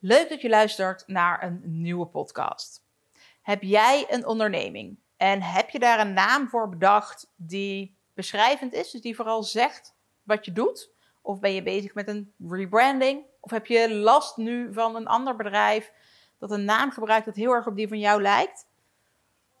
Leuk dat je luistert naar een nieuwe podcast. Heb jij een onderneming en heb je daar een naam voor bedacht die beschrijvend is, dus die vooral zegt wat je doet? Of ben je bezig met een rebranding? Of heb je last nu van een ander bedrijf dat een naam gebruikt dat heel erg op die van jou lijkt?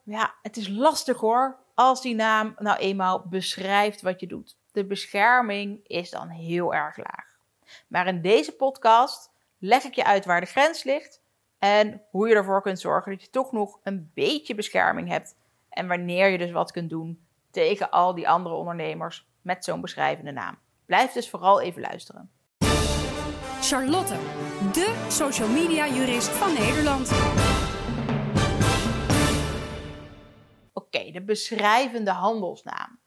Ja, het is lastig hoor, als die naam nou eenmaal beschrijft wat je doet. De bescherming is dan heel erg laag. Maar in deze podcast leg ik je uit waar de grens ligt en hoe je ervoor kunt zorgen dat je toch nog een beetje bescherming hebt. En wanneer je dus wat kunt doen tegen al die andere ondernemers met zo'n beschrijvende naam. Blijf dus vooral even luisteren. Charlotte, de social media jurist van Nederland. Oké, de beschrijvende handelsnaam.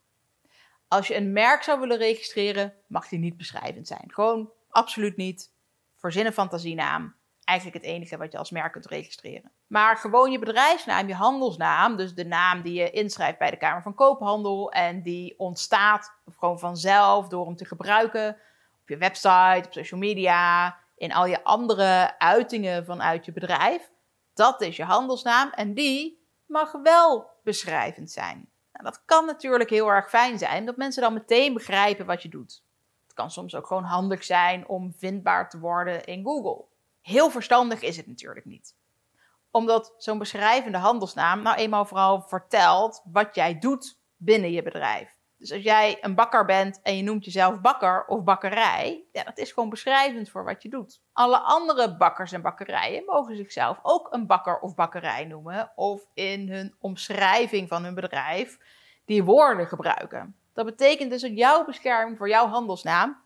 Als je een merk zou willen registreren, mag die niet beschrijvend zijn. Gewoon absoluut niet. Verzin een fantasienaam. Eigenlijk het enige wat je als merk kunt registreren. Maar gewoon je bedrijfsnaam, je handelsnaam, dus de naam die je inschrijft bij de Kamer van Koophandel en die ontstaat gewoon vanzelf door hem te gebruiken op je website, op social media, in al je andere uitingen vanuit je bedrijf. Dat is je handelsnaam en die mag wel beschrijvend zijn. Nou, dat kan natuurlijk heel erg fijn zijn, dat mensen dan meteen begrijpen wat je doet. Kan soms ook gewoon handig zijn om vindbaar te worden in Google. Heel verstandig is het natuurlijk niet. Omdat zo'n beschrijvende handelsnaam nou eenmaal vooral vertelt wat jij doet binnen je bedrijf. Dus als jij een bakker bent en je noemt jezelf bakker of bakkerij, ja, dat is gewoon beschrijvend voor wat je doet. Alle andere bakkers en bakkerijen mogen zichzelf ook een bakker of bakkerij noemen of in hun omschrijving van hun bedrijf die woorden gebruiken. Dat betekent dus dat jouw bescherming voor jouw handelsnaam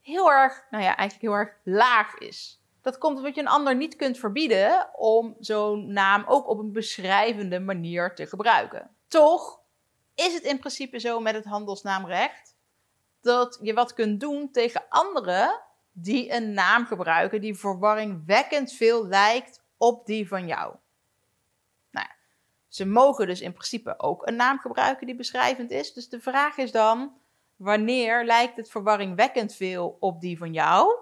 heel erg, nou ja, eigenlijk heel erg laag is. Dat komt omdat je een ander niet kunt verbieden om zo'n naam ook op een beschrijvende manier te gebruiken. Toch is het in principe zo met het handelsnaamrecht dat je wat kunt doen tegen anderen die een naam gebruiken die verwarringwekkend veel lijkt op die van jou. Ze mogen dus in principe ook een naam gebruiken die beschrijvend is. Dus de vraag is dan: wanneer lijkt het verwarringwekkend veel op die van jou?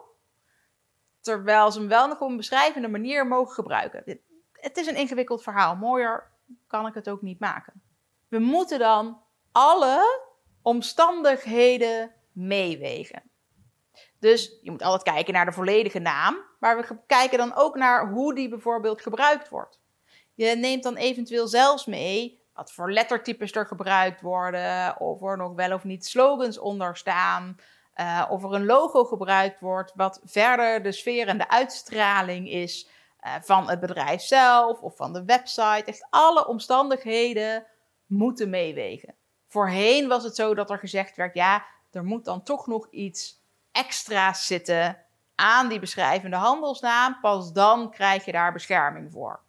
Terwijl ze hem wel nog op een beschrijvende manier mogen gebruiken. Het is een ingewikkeld verhaal. Mooier kan ik het ook niet maken. We moeten dan alle omstandigheden meewegen. Dus je moet altijd kijken naar de volledige naam, maar we kijken dan ook naar hoe die bijvoorbeeld gebruikt wordt. Je neemt dan eventueel zelfs mee wat voor lettertypes er gebruikt worden, of er nog wel of niet slogans onder staan, uh, of er een logo gebruikt wordt wat verder de sfeer en de uitstraling is uh, van het bedrijf zelf of van de website. Echt alle omstandigheden moeten meewegen. Voorheen was het zo dat er gezegd werd: ja, er moet dan toch nog iets extra's zitten aan die beschrijvende handelsnaam. Pas dan krijg je daar bescherming voor.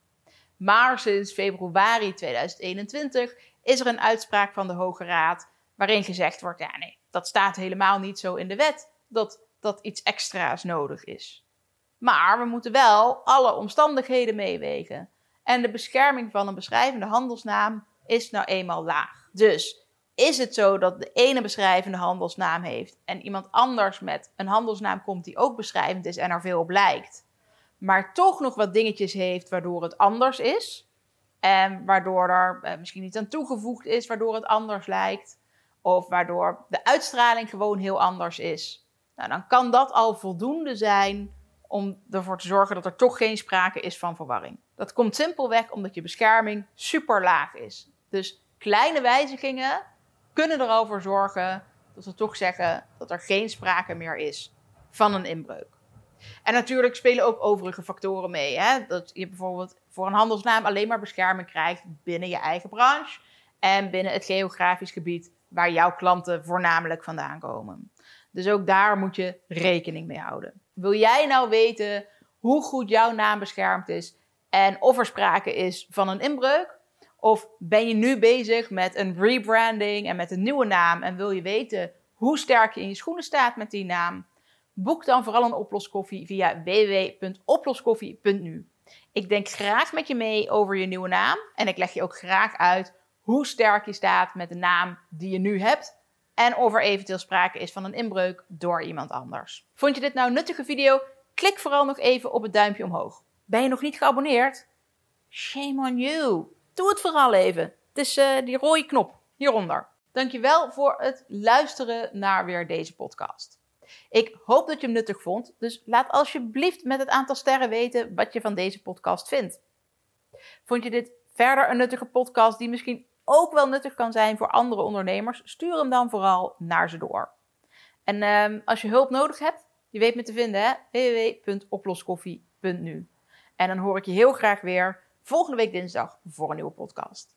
Maar sinds februari 2021 is er een uitspraak van de Hoge Raad waarin gezegd wordt: ja, nee, dat staat helemaal niet zo in de wet dat dat iets extra's nodig is. Maar we moeten wel alle omstandigheden meewegen. En de bescherming van een beschrijvende handelsnaam is nou eenmaal laag. Dus is het zo dat de ene beschrijvende handelsnaam heeft en iemand anders met een handelsnaam komt die ook beschrijvend is en er veel op lijkt, maar toch nog wat dingetjes heeft waardoor het anders is en waardoor er eh, misschien niet aan toegevoegd is waardoor het anders lijkt of waardoor de uitstraling gewoon heel anders is, nou, dan kan dat al voldoende zijn om ervoor te zorgen dat er toch geen sprake is van verwarring. Dat komt simpelweg omdat je bescherming super laag is. Dus kleine wijzigingen kunnen er al voor zorgen dat we toch zeggen dat er geen sprake meer is van een inbreuk. En natuurlijk spelen ook overige factoren mee. Hè? Dat je bijvoorbeeld voor een handelsnaam alleen maar bescherming krijgt binnen je eigen branche en binnen het geografisch gebied waar jouw klanten voornamelijk vandaan komen. Dus ook daar moet je rekening mee houden. Wil jij nou weten hoe goed jouw naam beschermd is en of er sprake is van een inbreuk? Of ben je nu bezig met een rebranding en met een nieuwe naam en wil je weten hoe sterk je in je schoenen staat met die naam? Boek dan vooral een oploskoffie via www.oploskoffie.nu. Ik denk graag met je mee over je nieuwe naam en ik leg je ook graag uit hoe sterk je staat met de naam die je nu hebt en of er eventueel sprake is van een inbreuk door iemand anders. Vond je dit nou een nuttige video? klik vooral nog even op het duimpje omhoog. Ben je nog niet geabonneerd? Shame on you. Doe het vooral even. Het is uh, die rode knop hieronder. Dankjewel voor het luisteren naar weer deze podcast. Ik hoop dat je hem nuttig vond, dus laat alsjeblieft met het aantal sterren weten wat je van deze podcast vindt. Vond je dit verder een nuttige podcast die misschien ook wel nuttig kan zijn voor andere ondernemers? Stuur hem dan vooral naar ze door. En uh, als je hulp nodig hebt, je weet me te vinden, www.oploskoffie.nu. En dan hoor ik je heel graag weer volgende week dinsdag voor een nieuwe podcast.